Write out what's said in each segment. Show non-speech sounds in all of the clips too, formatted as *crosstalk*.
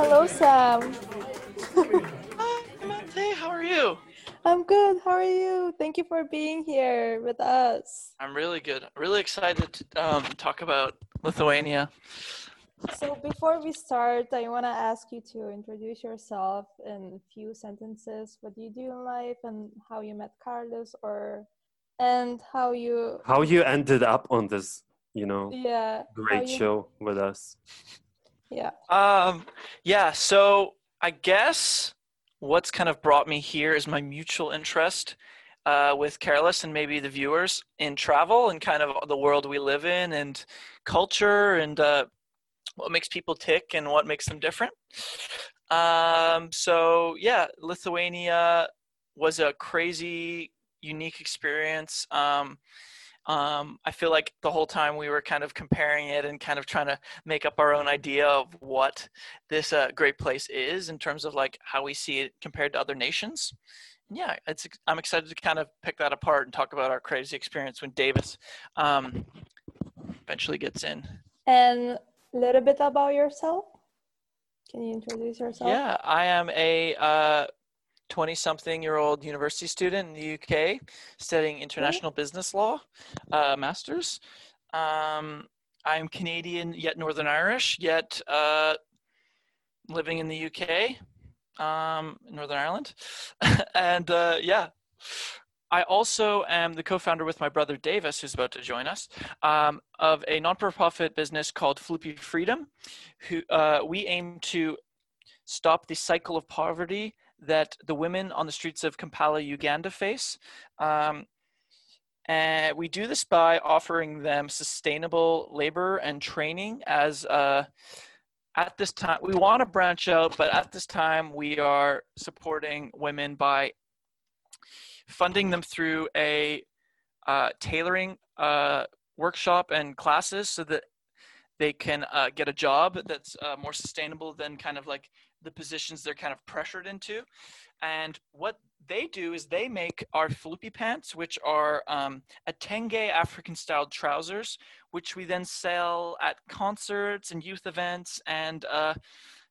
Hello, Sam. Hi, Mate. How are you? I'm good. How are you? Thank you for being here with us. I'm really good. Really excited to um, talk about Lithuania. So, before we start, I want to ask you to introduce yourself in a few sentences. What do you do in life, and how you met Carlos, or and how you how you ended up on this, you know, yeah great you- show with us. Yeah. Um, yeah, so I guess what's kind of brought me here is my mutual interest uh, with Karolis and maybe the viewers in travel and kind of the world we live in and culture and uh, what makes people tick and what makes them different. Um, so, yeah, Lithuania was a crazy, unique experience. Um, um, I feel like the whole time we were kind of comparing it and kind of trying to make up our own idea of what this uh, great place is in terms of like how we see it compared to other nations. Yeah, it's I'm excited to kind of pick that apart and talk about our crazy experience when Davis um, eventually gets in. And a little bit about yourself. Can you introduce yourself? Yeah, I am a 20 something year old university student in the UK studying international business law, uh, master's. Um, I'm Canadian, yet Northern Irish, yet uh, living in the UK, um, Northern Ireland. *laughs* and uh, yeah, I also am the co-founder with my brother Davis, who's about to join us, um, of a non-profit business called Floopy Freedom. Who uh, we aim to stop the cycle of poverty that the women on the streets of Kampala, Uganda face. Um, and we do this by offering them sustainable labor and training as uh, at this time we want to branch out but at this time we are supporting women by funding them through a uh, tailoring uh, workshop and classes so that they can uh, get a job that's uh, more sustainable than kind of like the positions they're kind of pressured into. And what they do is they make our floopy pants, which are um, a tenge African styled trousers, which we then sell at concerts and youth events. And uh,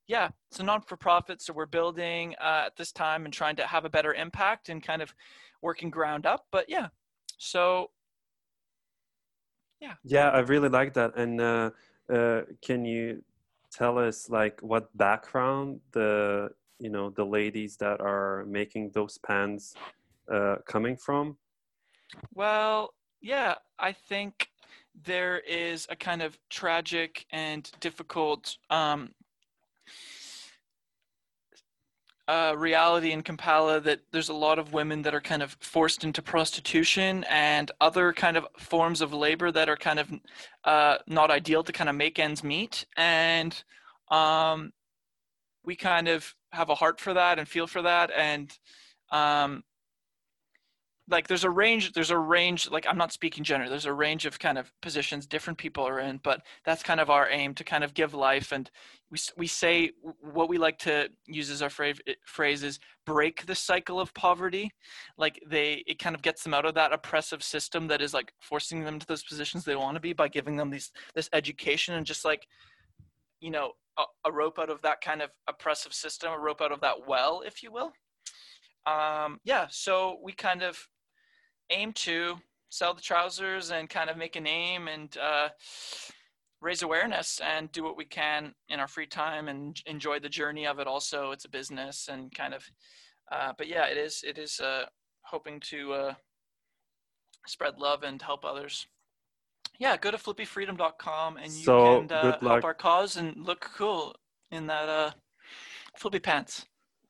yeah, it's a non for profit. So we're building uh, at this time and trying to have a better impact and kind of working ground up. But yeah, so yeah. Yeah, I really like that. And uh, uh, can you tell us like what background the you know the ladies that are making those pans uh, coming from? Well, yeah, I think there is a kind of tragic and difficult um, uh, reality in Kampala that there's a lot of women that are kind of forced into prostitution and other kind of forms of labor that are kind of uh, not ideal to kind of make ends meet. And um, we kind of have a heart for that and feel for that. And um, like there's a range there's a range like i'm not speaking gender there's a range of kind of positions different people are in but that's kind of our aim to kind of give life and we, we say what we like to use as our phrase, phrase is break the cycle of poverty. Like they it kind of gets them out of that oppressive system that is like forcing them to those positions they want to be by giving them these this education and just like you know a, a rope out of that kind of oppressive system a rope out of that well if you will. Um, yeah so we kind of aim to sell the trousers and kind of make a name and uh, raise awareness and do what we can in our free time and enjoy the journey of it also. It's a business and kind of uh, but yeah it is it is uh, hoping to uh, spread love and help others. Yeah go to flippyfreedom.com and you So, can uh, help our cause and look cool in that uh, flippy pants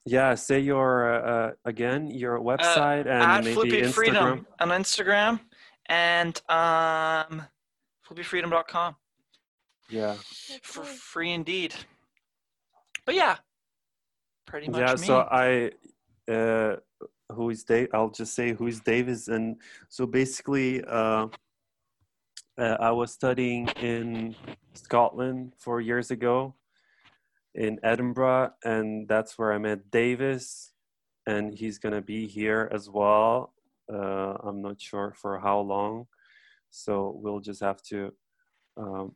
Yeah, say your uh, uh, again your website and at maybe Flippy Instagram. Freedom on Instagram and um, flippyfreedom.com Yeah, for free indeed. But yeah, pretty much yeah. me. So I, uh, who is Dave? I'll just say who is Davis, and so basically, uh, uh, I was studying in Scotland four years ago, in Edinburgh, and that's where I met Davis, and he's gonna be here as well. Uh, I'm not sure for how long, so we'll just have to, um,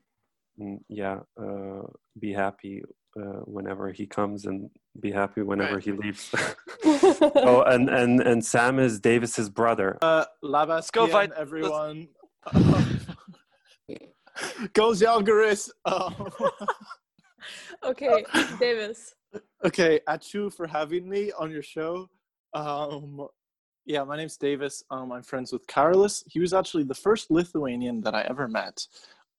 yeah, uh, be happy uh, whenever he comes and be happy whenever Right. he leaves. *laughs* oh, and and and Sam is Davis's brother. Uh, Labas go PM, fight- everyone. Goes Žalgiris. Um, *laughs* okay, Davis. okay, at you for having me on your show. Um, yeah, my name's Davis. Um, I'm friends with Karolis. He was actually the first Lithuanian that I ever met.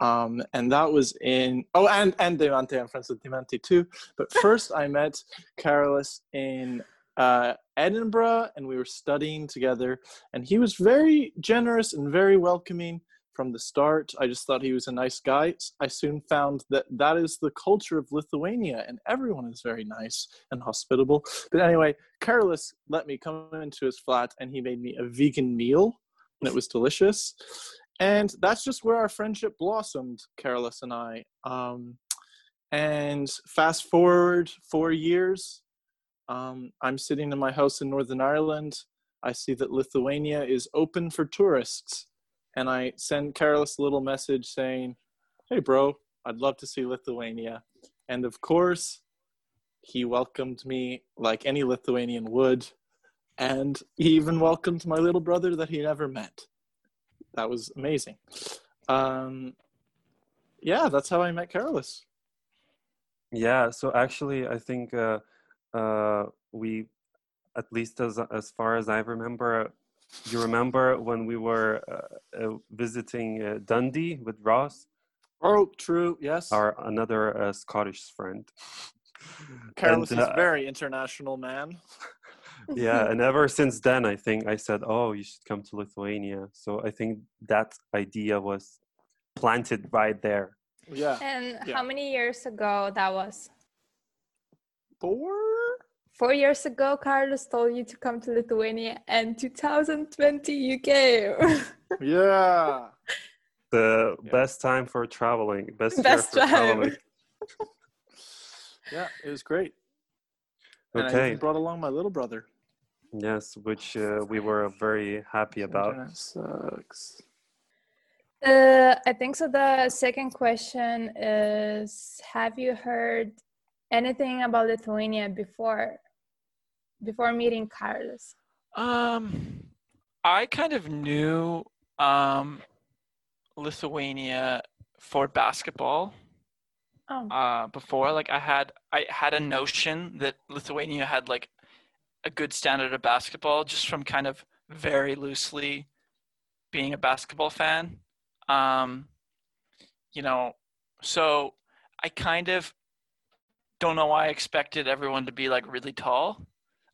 Um, and that was in oh and and Devante, I'm friends with Devante too. But *laughs* first I met Karolis in uh, Edinburgh and we were studying together and he was very generous and very welcoming from the start. I just thought he was a nice guy. I soon found that that is the culture of Lithuania, and everyone is very nice and hospitable. But anyway, Carlos let me come into his flat, and he made me a vegan meal, and it was delicious. And that's just where our friendship blossomed, Carlos and I. Um, and fast forward four years, um, I'm sitting in my house in Northern Ireland. I see that Lithuania is open for tourists and I send Carlos a little message saying, "Hey, bro, I'd love to see Lithuania." And of course, he welcomed me like any Lithuanian would, and he even welcomed my little brother that he never met. That was amazing. Um, yeah, that's how I met Karolis. Yeah, so actually, I think uh, uh, we, at least as as far as I remember, you remember when we were uh, uh, visiting uh, Dundee with Ross, Oh, true. Yes, our another uh, Scottish friend. Carlos and, is uh, a very international man. *laughs* yeah, and ever since then, I think I said, "Oh, you should come to Lithuania." So I think that idea was planted right there. Yeah, And Yeah. how many years ago that was? four. Four years ago, Carlos told you to come to Lithuania, and 2020 you came. *laughs* Yeah. The Yeah. best time for traveling, best, year Best for time. traveling. *laughs* Yeah, it was great. And I Okay, even brought along my little brother. yes, which uh, we were very happy about. Internet sucks. Uh, I think so. The second question is Have you heard anything about Lithuania before before meeting Carlos? Um, I kind of knew um, Lithuania for basketball Oh, uh, before. Like I had, I had a notion that Lithuania had like a good standard of basketball, just from kind of very loosely being a basketball fan. Um, you know, so I kind of don't know why I expected everyone to be like really tall.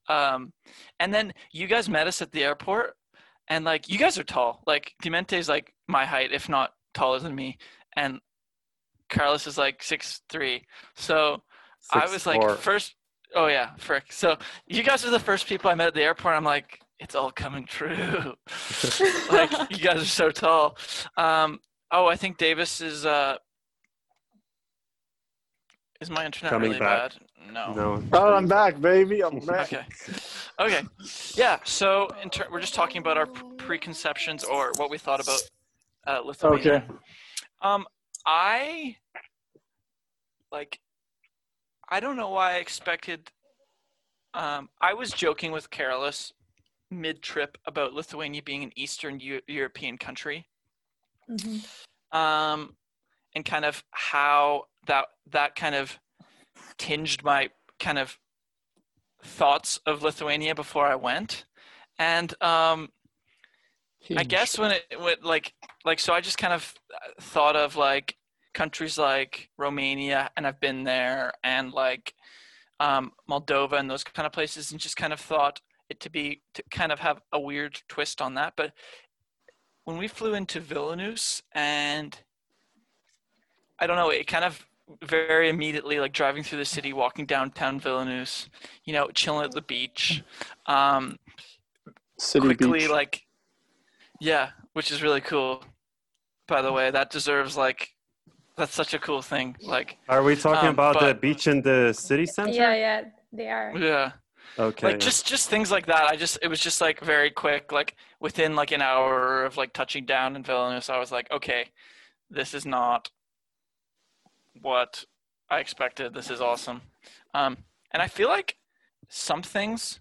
Um, and then you guys met us at the airport, and like you guys are tall. Like Dimente's like my height, if not taller than me, and Carlos is like six three. So I was like four. first. Oh yeah, frick. So you guys are the first people I met at the airport. I'm like, it's all coming true. *laughs* like you guys are so tall. Um, oh, I think Davis is. Uh, is my internet Coming really back. bad? No. no. Oh, I'm back, baby. I'm *laughs* back. Okay. Okay. Yeah. So in ter- we're just talking about our p- preconceptions or what we thought about uh, Lithuania. Okay. Um, I like. I don't know why I expected. Um, I was joking with Karolis mid-trip about Lithuania being an Eastern Eu- European country, mhm. um, and kind of how that that kind of tinged my kind of thoughts of Lithuania before I went, and um, I guess when it went like like so I just kind of thought of like countries like Romania and I've been there and like um, Moldova and those kind of places and just kind of thought it to be to kind of have a weird twist on that. But when we flew into Vilnius and I don't know it kind of very immediately like driving through the city walking downtown Vilnius you know chilling at the beach um, City quickly Beach. like yeah which is really cool by the way that deserves like that's such a cool thing like Are we talking Um, about the beach in the city center? Yeah, yeah, they are. yeah Okay. like just just things like that i just it was just like very quick like within like an hour of like touching down in vilnius i was like okay this is not what I expected. This is awesome. Um, and I feel like some things,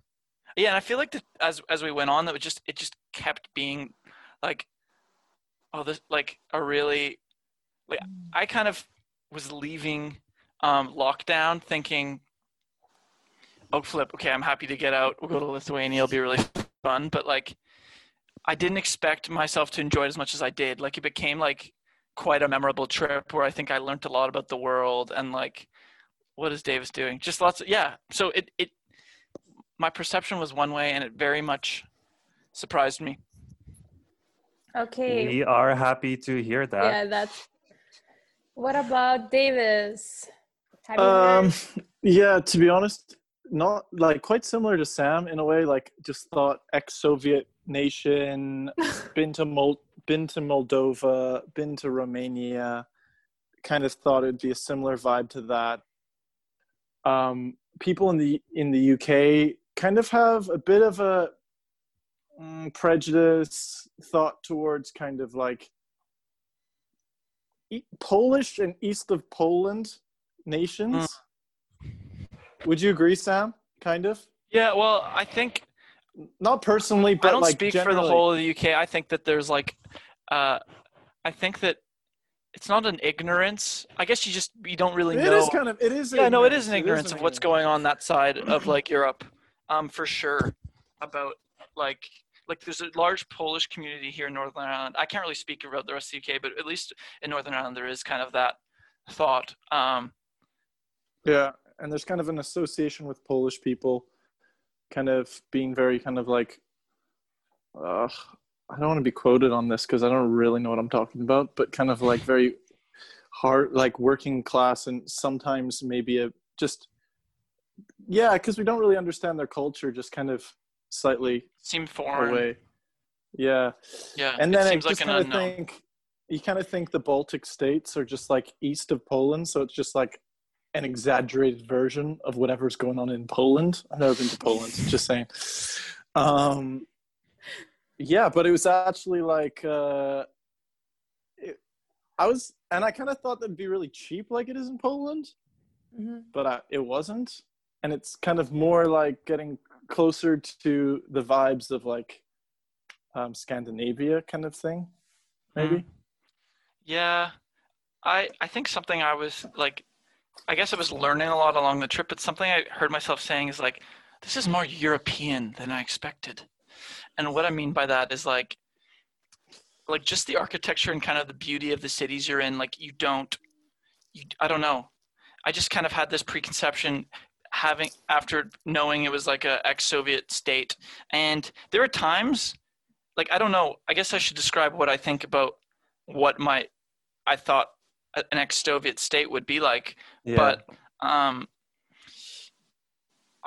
yeah, and I feel like that as as we went on, that it just it just kept being like, oh, this like a really like I kind of was leaving um, lockdown thinking, oh flip, okay, I'm happy to get out. We'll go to Lithuania. It'll be really fun. But like, I didn't expect myself to enjoy it as much as I did. Like, it became like quite a memorable trip where I think I learned a lot about the world and like, what is Davis doing? Just lots of yeah. So it it my perception was one way, and it very much surprised me. Okay. We are happy to hear that. Yeah, that's. What about Davis? Um, yeah, to be honest, not like quite similar to Sam in a way. Like, just thought ex-Soviet nation, *laughs* been to Mol- been to Moldova, been to Romania. Kind of thought it'd be a similar vibe to that. Um, people in the in the UK kind of have a bit of a mm, prejudice thought towards kind of like e- Polish and east of Poland nations. Would you agree, Sam? Kind of. Yeah, well, I think Not personally, but I don't like speak for the whole of the UK. I think that there's like, uh, I think that it's not an ignorance. I guess you just you don't really It know. It is kind of. It is. yeah, no, it is an ignorance. ignorance an of what's ignorance. going on that side of like Europe, um, for sure. About like like there's a large Polish community here in Northern Ireland. I can't really speak about the rest of the UK, but at least in Northern Ireland there is kind of that thought. Um, Yeah, and there's kind of an association with Polish people, kind of being very kind of like. Uh, I don't want to be quoted on this because I don't really know what I'm talking about, but kind of like very hard, like working class, and sometimes maybe a just. Yeah, because we don't really understand their culture, just kind of slightly seem foreign. away. Yeah. Yeah, and it then I just like an kind of unknown. think you kind of think the Baltic states are just like east of Poland, so it's just like an exaggerated version of whatever's going on in Poland. I've never been to Poland, just saying. Um, yeah, but it was actually like uh, it, I was, and I kind of thought that'd be really cheap, like it is in Poland, Mhm. but uh, it wasn't, and it's kind of more like getting closer to the vibes of like um, Scandinavia kind of thing, maybe. Yeah, I I think something I was like, I guess I was learning a lot along the trip, but something I heard myself saying is like, this is more European than I expected, and what I mean by that is like, like just the architecture and kind of the beauty of the cities you're in. Like you don't, you I don't know, I just kind of had this preconception having after knowing it was like a ex-Soviet state, and there are times, like I don't know, I guess I should describe what I think about what my I thought an ex-Soviet state would be like. Yeah. But um,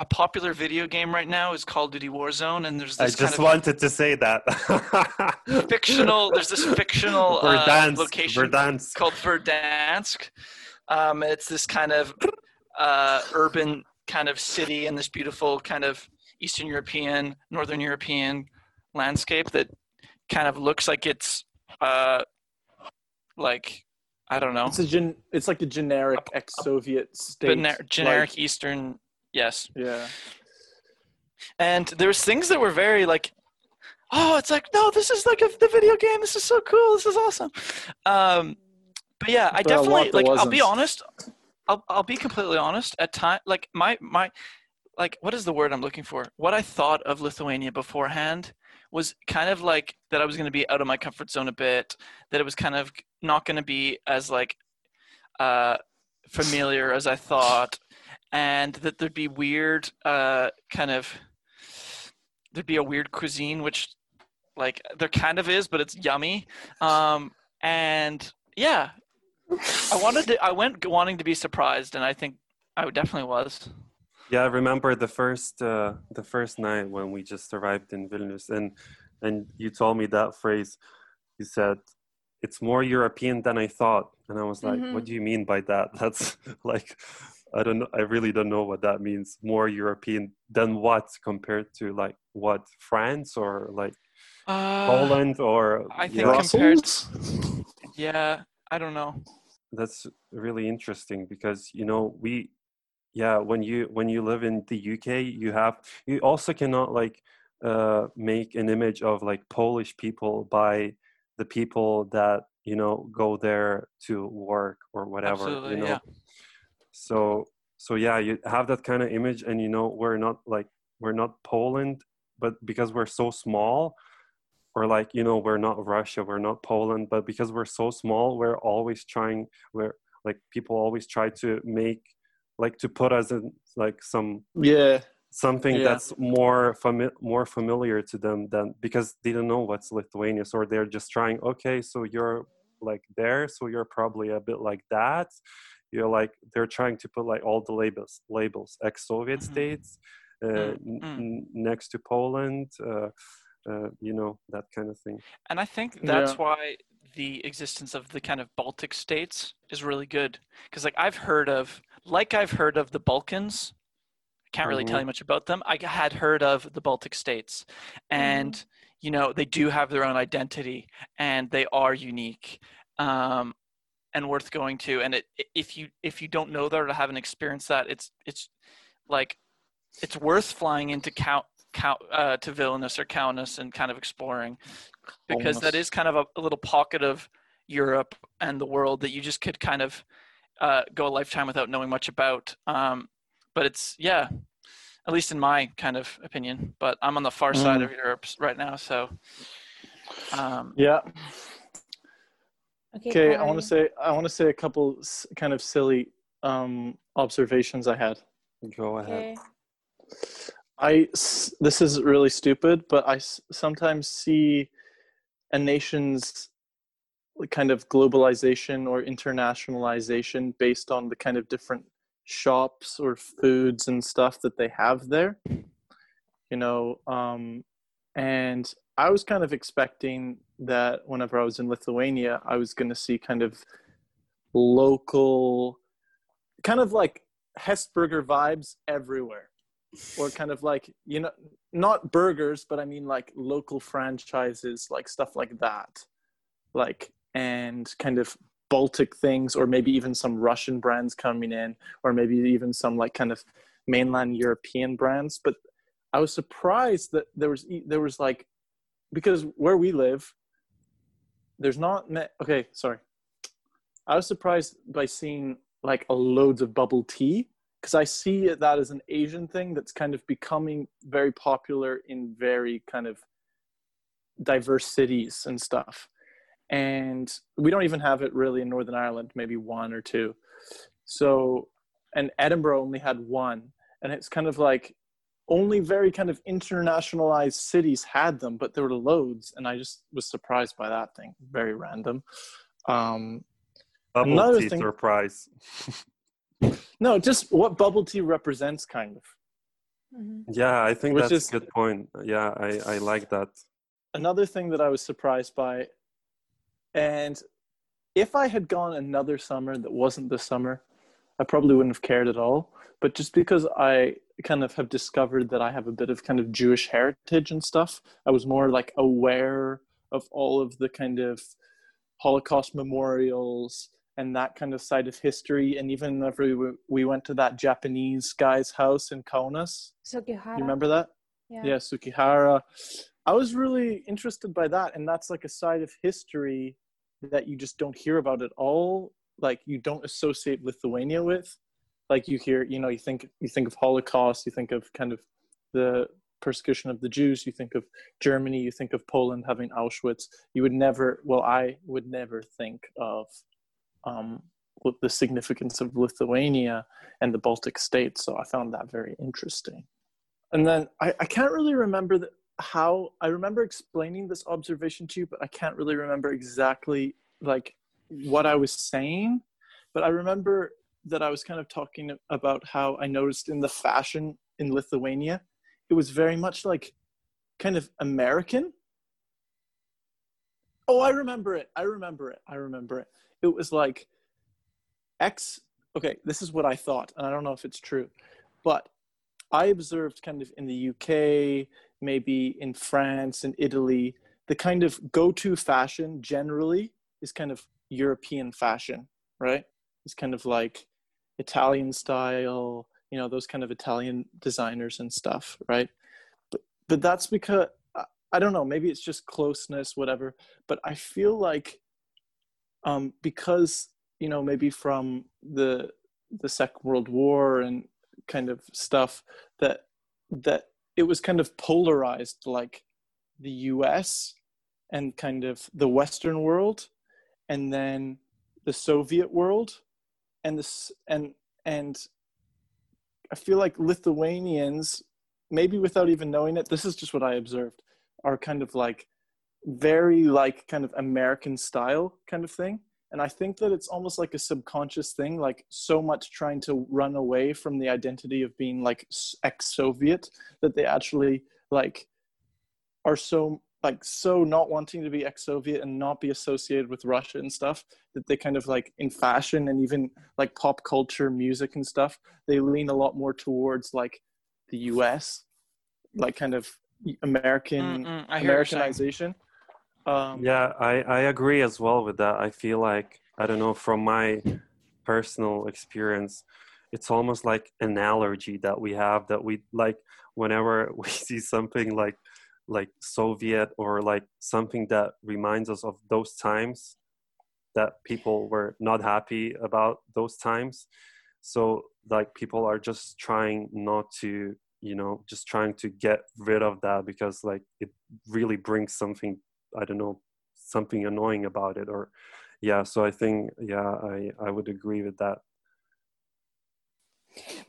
a popular video game right now is Call of Duty Warzone, and there's this. I just kind wanted to say that. *laughs* fictional. There's this fictional uh, location Verdansk. called Verdansk. Um, it's this kind of uh, urban kind of city in this beautiful kind of Eastern European, Northern European landscape that kind of looks like it's uh, like I don't know, It's a gen- It's like a generic ex-Soviet state. gener- generic like- Eastern. Yes, yeah. and there's things that were very like oh it's like no this is like a, the video game. This is so cool. This is awesome. Um but yeah i But definitely like i'll be honest. I'll, I'll be completely honest. At time like my my like what is the word i'm looking for? What i thought of lithuania beforehand was kind of like that i was going to be out of my comfort zone a bit that it was kind of not going to be as like uh familiar as i thought and that there'd be weird uh kind of there'd be a weird cuisine which like there kind of is but it's yummy um and yeah i wanted to i went wanting to be surprised and i think i definitely was Yeah, I remember the first uh, the first night when we just arrived in Vilnius, and and you told me that phrase. You said it's more European than I thought, and I was like, Mhm. "What do you mean by that?" *laughs* That's like, I don't know. I really don't know what that means. More European than what compared to like what France or like uh, Poland or I think yeah. compared- yeah i don't know that's really interesting because you know we yeah when you when you live in the uk you have you also cannot like uh make an image of like polish people by the people that you know go there to work or whatever Absolutely, you know yeah. So so yeah you have that kind of image and you know we're not like we're not poland but because we're so small or like you know we're not russia we're not poland but because we're so small we're always trying we're like people always try to make like to put us in like some Yeah. something Yeah. that's more fami- more familiar to them than because they don't know what's lithuania so they're just trying okay so you're like there so you're probably a bit like that you're like they're trying to put like all the labels labels ex-soviet Mhm. states uh, Mm, n- n- next to poland uh, uh, you know that kind of thing And I think that's Yeah. why the existence of the kind of Baltic states is really good. Because, like, I've heard of, like, I've heard of the Balkans. Can't really tell Mhm. you much about them. I had heard of the Baltic states, and you know they do have their own identity, and they are unique, um, and worth going to. And it, if you if you don't know that or haven't experienced that, it's it's like it's worth flying into Count, Count uh, to Vilnius or Kaunas and kind of exploring because that Almost. is kind of a, a little pocket of Europe and the world that you just could kind of uh, go a lifetime without knowing much about. Um, but it's yeah, at least in my kind of opinion. But I'm on the far side Mm. of Europe right now, so um, Yeah. Okay, I want to say I want to say a couple s- kind of silly um, observations I had. go ahead Okay. I s- this is really stupid, but I s- sometimes see a nation's kind of globalization or internationalization based on the kind of different shops or foods and stuff that they have there. You know, um, and I was kind of expecting that whenever I was in Lithuania, I was going to see kind of local, kind of like Hesburger vibes everywhere. Or kind of like you know not burgers but i mean like local franchises like stuff like that. Like and kind of baltic things or maybe even some russian brands coming in or maybe even some like kind of mainland european brands. But i was surprised that there was there was like because where we live there's not ma- okay sorry i was surprised by seeing like a loads of bubble tea because I see that as an Asian thing that's kind of becoming very popular in very kind of diverse cities and stuff. And we don't even have it really in Northern Ireland, maybe one or two. So, and Edinburgh only had one. And it's kind of like only very kind of internationalized cities had them, but there were loads. And I just was surprised by that thing. Very random. Um, Bubble Another tea thing- surprise. *laughs* no, just what bubble tea represents, kind of. Mhm. yeah, I think Which that's is- a good point. Yeah, I, I like that. another thing that I was surprised by, and if I had gone another summer that wasn't the summer, I probably wouldn't have cared at all. But just because I kind of have discovered that I have a bit of kind of Jewish heritage and stuff, I was more like aware of all of the kind of Holocaust memorials and that kind of side of history. And even whenever we, we went to that Japanese guy's house in Kaunas, Sugihara. you remember that? Yeah. yeah Sugihara i was really interested by that and that's like a side of history that you just don't hear about at all like you don't associate lithuania with. Like you hear you know you think you think of holocaust you think of kind of the persecution of the jews you think of germany you think of poland having auschwitz. You would never well i would never think of um, the significance of lithuania and the baltic states. So i found that very interesting. And then I, I can't really remember the, how I remember explaining this observation to you, but I can't really remember exactly like what I was saying. But I remember that I was kind of talking about how I noticed in the fashion in Lithuania, it was very much like kind of American. Oh, I remember it. I remember it. I remember it. It was like X. Okay, this is what I thought, and I don't know if it's true, but I observed kind of in the UK, maybe in France and Italy, the kind of go to fashion generally is kind of European fashion, right? It's kind of like Italian style, you know, those kind of Italian designers and stuff, right? But but that's because I don't know, maybe it's just closeness, whatever. But I feel like um, because you know maybe from the the Second World War and kind of stuff that that it was kind of polarized, like the U.S. and kind of the Western world, and then the Soviet world, and this and and I feel like Lithuanians, maybe without even knowing it, this is just what I observed are kind of like very like kind of American style kind of thing. And I think that it's almost like a subconscious thing, like so much trying to run away from the identity of being like ex-Soviet that they actually like are so like so not wanting to be ex-Soviet and not be associated with Russia and stuff that they kind of like in fashion and even like pop culture, music and stuff, they lean a lot more towards like the U.S. like kind of American Americanization. Um, yeah, I, I agree as well with that. I feel like I don't know from my personal experience, it's almost like an allergy that we have that we like whenever *laughs* we see something like like Soviet or like something that reminds us of those times that people were not happy about those times. So like people are just trying not to you know just trying to get rid of that because like it really brings something i don't know something annoying about it or yeah so i think yeah i i would agree with that.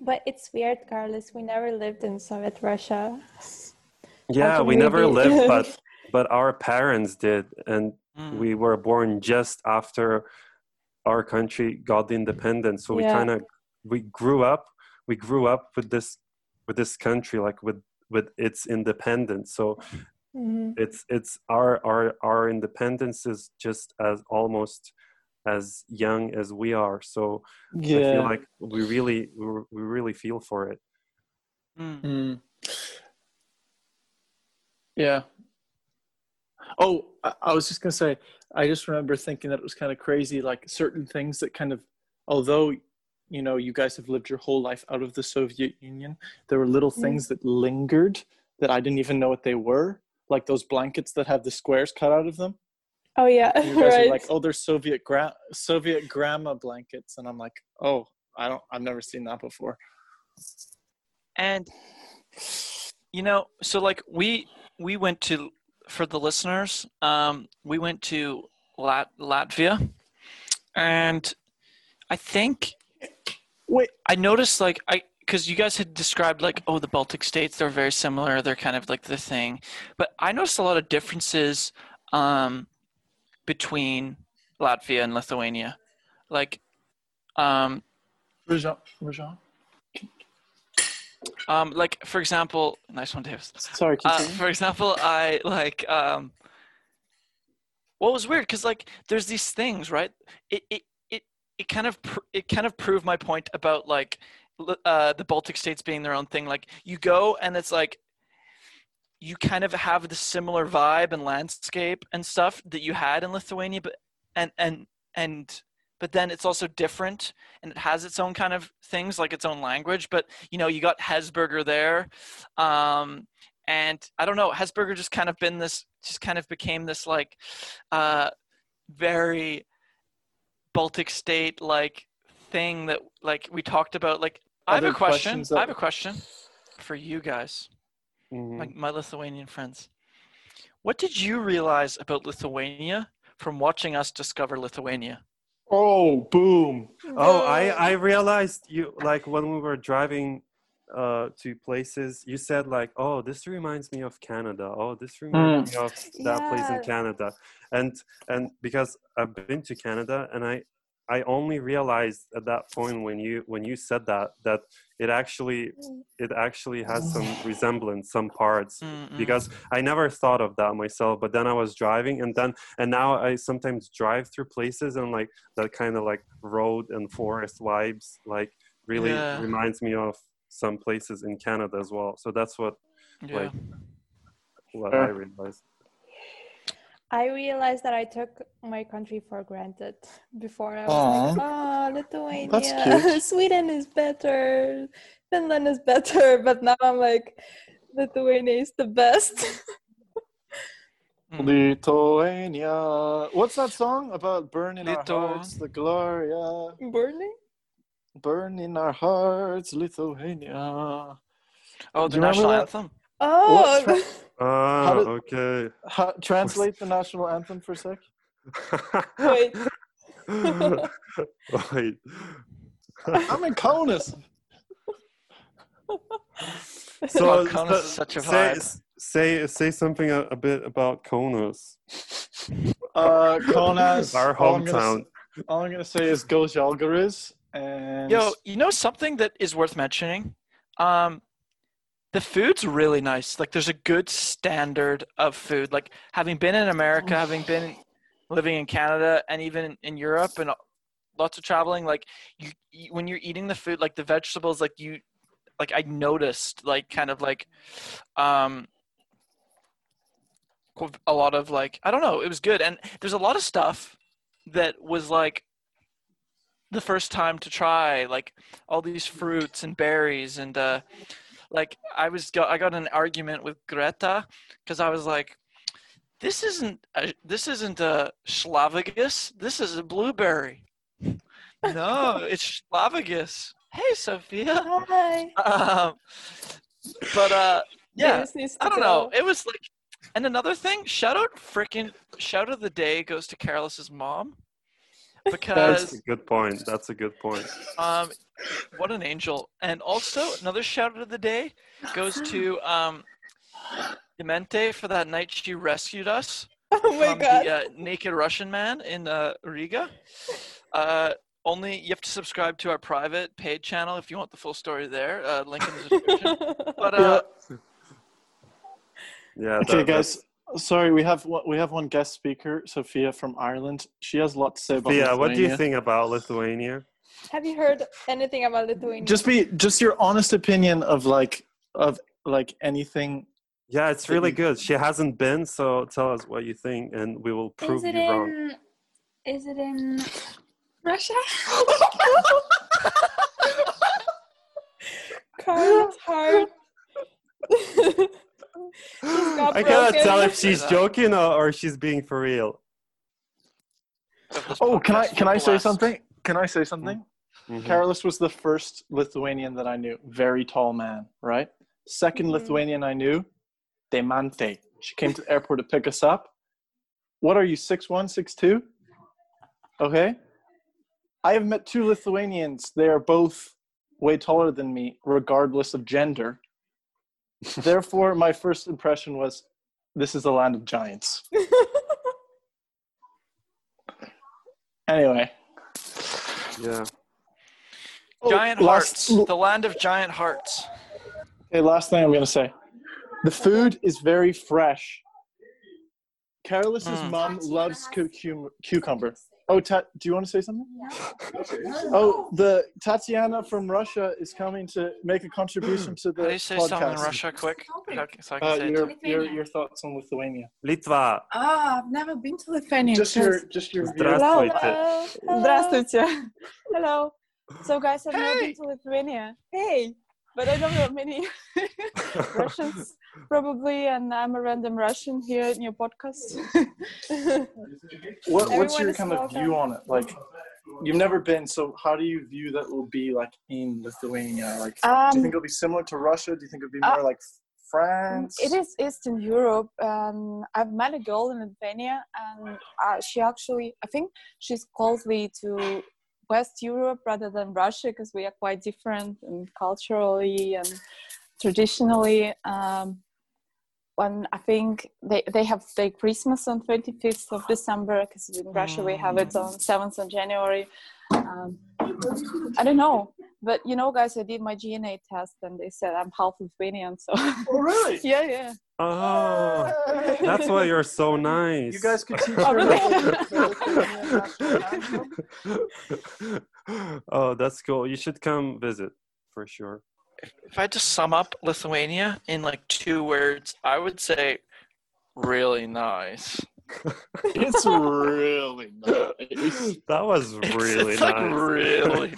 But it's weird carlos. We never lived in soviet russia yeah we never lived but *laughs* but our parents did and mm. we were born just after our country got the independence so we yeah. kind of we grew up we grew up with this with this country like with with its independence so mm-hmm. it's it's our our our independence is just as almost as young as we are so yeah. i feel like we really we really feel for it mm. Yeah. Oh I, I was just gonna say i just remember thinking that it was kind of crazy like certain things that kind of although you know you guys have lived your whole life out of the soviet union there were little mm. things that lingered that i didn't even know what they were like those blankets that have the squares cut out of them. Oh yeah. And you guys *laughs* right. are like oh they're soviet gra- soviet grandma blankets. And i'm like oh i don't i've never seen that before. And you know so like we we went to for the listeners um we went to Lat- latvia. And i think Wait, I noticed like I because you guys had described like oh the Baltic states they're very similar they're kind of like the thing, but I noticed a lot of differences um, between Latvia and Lithuania, like um, Rajan, Rajan. Um, like for example, nice one, Dave. Sorry. Uh, for example, I like um, what was weird because like there's these things, right? It, it it kind of pr- it kind of proved my point about like uh, the Baltic states being their own thing. Like you go and it's like you kind of have the similar vibe and landscape and stuff that you had in Lithuania, but and and and but then it's also different and it has its own kind of things like its own language. But you know, you got Hesburger there, um, and I don't know, Hesburger just kind of been this, just kind of became this like uh, very Baltic state like thing that like we talked about. Like I have a question. That... I have a question for you guys, mm-hmm. like my Lithuanian friends. What did you realize about Lithuania from watching us discover Lithuania? Oh, boom! Oh, I I realized you like when we were driving uh, to places, you said like, "Oh, this reminds me of Canada. Oh, this reminds mm. me of that yeah. place in Canada," and and because I've been to Canada, and I I only realized at that point when you when you said that that it actually it actually has some resemblance, some parts, mm because I never thought of that myself. But then I was driving, and then and now I sometimes drive through places and like that kind of like road and forest vibes, like really yeah. reminds me of some places in Canada as well. So that's what yeah. like what I realized. I realized that I took my country for granted before. I was like, oh, Lithuania, cute. *laughs* Sweden is better, Finland is better, *laughs* but now I'm like, Lithuania is the best. Mm. Lithuania. What's that song about burning our hearts, the Gloria? Burning? Burn in our hearts, Lithuania. Oh, the you remember national that? anthem. Oh, *laughs* What Ah, did- okay. Ha- translate the national anthem for a sec. wait. Wait. I'm in Kaunas. *laughs* Oh, Kaunas is such a say, vibe. say say something a, a bit about Kaunas. Uh, Kaunas. our all I'm gonna hometown. All I'm gonna say is go Žalgiris and Yo, you know something that is worth mentioning? Um, the food's really nice. Like, there's a good standard of food. Like, having been in America, having been living in Canada, and even in Europe, and lots of traveling, like, you, you when you're eating the food, like the vegetables, like you, like I noticed, like, kind of like, um, a lot of like, I don't know, it was good, and there's a lot of stuff that was like the first time to try like all these fruits and berries and uh like i was got i got an argument with greta because i was like this isn't a, this isn't a schlavagus this is a blueberry *laughs* no it's schlavagus hey sophia Hi. um, but uh yeah Dennis needs to I don't go. know. It was like, and another thing, shout out freaking shout of the day goes to Karolis's mom That's a good point. That's a good point. um, what an angel. And also another shout out of the day goes to um, Demente for that night she rescued us *laughs* Oh my from god. the uh, naked Russian man in uh, Riga. Uh, only you have to subscribe to our private paid channel if you want the full story there. Uh, link in the description. *laughs* But Yeah. uh, Yeah. Okay, that- guys. Sorry, we have we have one guest speaker, Sophia from Ireland. She has a lot to say about. Yeah. What do you think about Lithuania? Have you heard anything about Lithuania? Just be just your honest opinion of like of like anything. Yeah, it's really you- good. She hasn't been, so tell us what you think, and we will prove Is it you wrong. Is it in Russia? *laughs* Carl's *laughs* heart. *laughs* Just got I cannot tell if she's joking or, or she's being for real. Oh, can I can I say ask- something? Can I say something? Mhm. Karolis was the first Lithuanian that I knew. Very tall man, right? 2nd Mhm. Lithuanian I knew, Demante. She came to the airport to pick us up. What are you, 6'1, 6'2? Okay. I have met two Lithuanians. They are both way taller than me, regardless of gender. Therefore, my first impression was this is a land of giants. *laughs* Anyway. Yeah. Giant Oh, hearts, last- the land of giant hearts. Okay, last thing I'm gonna say. The food is very fresh. Karolis's Mm. mom loves cucum- cucumber. Oh, Ta- do you want to say something? Oh, the Tatiana from Russia is coming to make a contribution to the How do you say podcast. something in Russia quick? How- So I can Uh, say it your, too. your, your thoughts on Lithuania? Litva. Ah, I've never been to Lithuania. Just your, just your view. Здравствуйте. Hello. Hello. Здравствуйте. Hello. So, guys, I've never Hey. been to Lithuania. Hey, but I don't know many *laughs* *laughs* Russians probably, and I'm a random Russian here in your podcast. What, what's your kind of view on it? Like, you've never been, so how do you view that will be like in Lithuania? Like, do you Um, think it'll be similar to Russia? Do you think it'll be uh, more like France? It is Eastern Europe. Um, I've met a girl in Lithuania, and uh, she actually, I think she's closely to West Europe rather than Russia because we are quite different and culturally and traditionally. Um, when I think they, they have their Christmas on 25th of December because in Russia we have it on 7th of January. Um, I don't know, but you know, guys, I did my DNA test and they said I'm half Lithuanian, so Oh, really? *laughs* yeah, yeah. Oh, *laughs* that's why you're so nice. You guys could teach *laughs* Oh, really? the Lithuanian national anthem. oh, that's cool. You should come visit for sure. If I had to sum up Lithuania in like two words, I would say really nice. *laughs* It's really nice. that was really it's, nice. like, really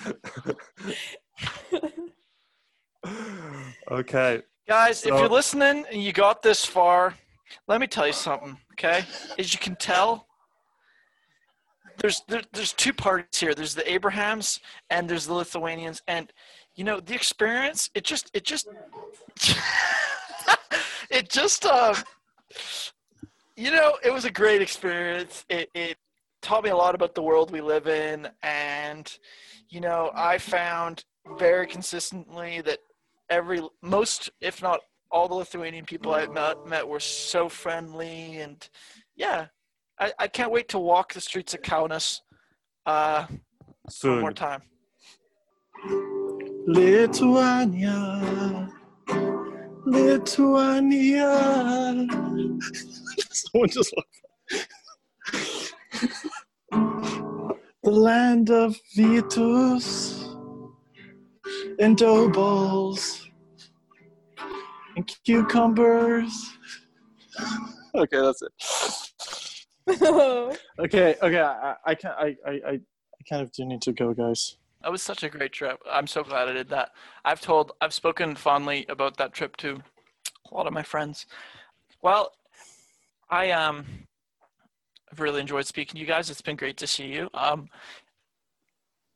*laughs* okay. Guys, if you're listening and you got this far, let me tell you something, okay? As you can tell, there's there, there's two parties here. There's the Abrahams and there's the Lithuanians, and you know the experience. It just it just *laughs* it just uh, you know it was a great experience. It it taught me a lot about the world we live in, and you know I found very consistently that every most if not all the lithuanian people i met, met were so friendly and yeah I, I can't wait to walk the streets of kaunas uh, one Soon. more time Lithuania. Lithuania. *laughs* Someone just The land of Vitus and dough balls and cucumbers. Okay, that's it. *laughs* Okay, okay, I, I can I, I, I I kind of do need to go, guys. That was such a great trip. I'm so glad i did that. I've told i've spoken fondly about that trip to a lot of my friends. Well i um i've really enjoyed speaking to you guys. It's been great to see you. Um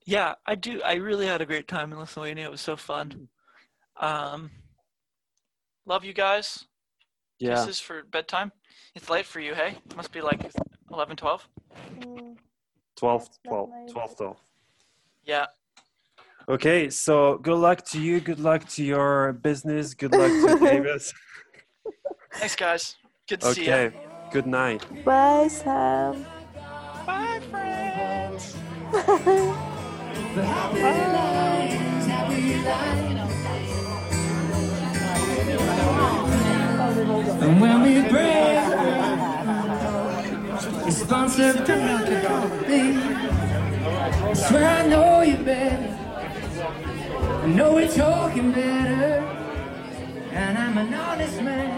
yeah i do i really had a great time in lithuania. It was so fun. Um love you guys. Yeah. kisses for bedtime. It's late for you hey? Must be like 11 12 Mm, 12, 12, 12, 12. yeah Okay, so good luck to you. Good luck to your business. Good luck to *laughs* Davis. thanks guys good to see you Okay, good night. Bye, Sam. bye friends And when we break, it's sponsored me. Swear I know you better. Know we're talking better. And I'm an honest man.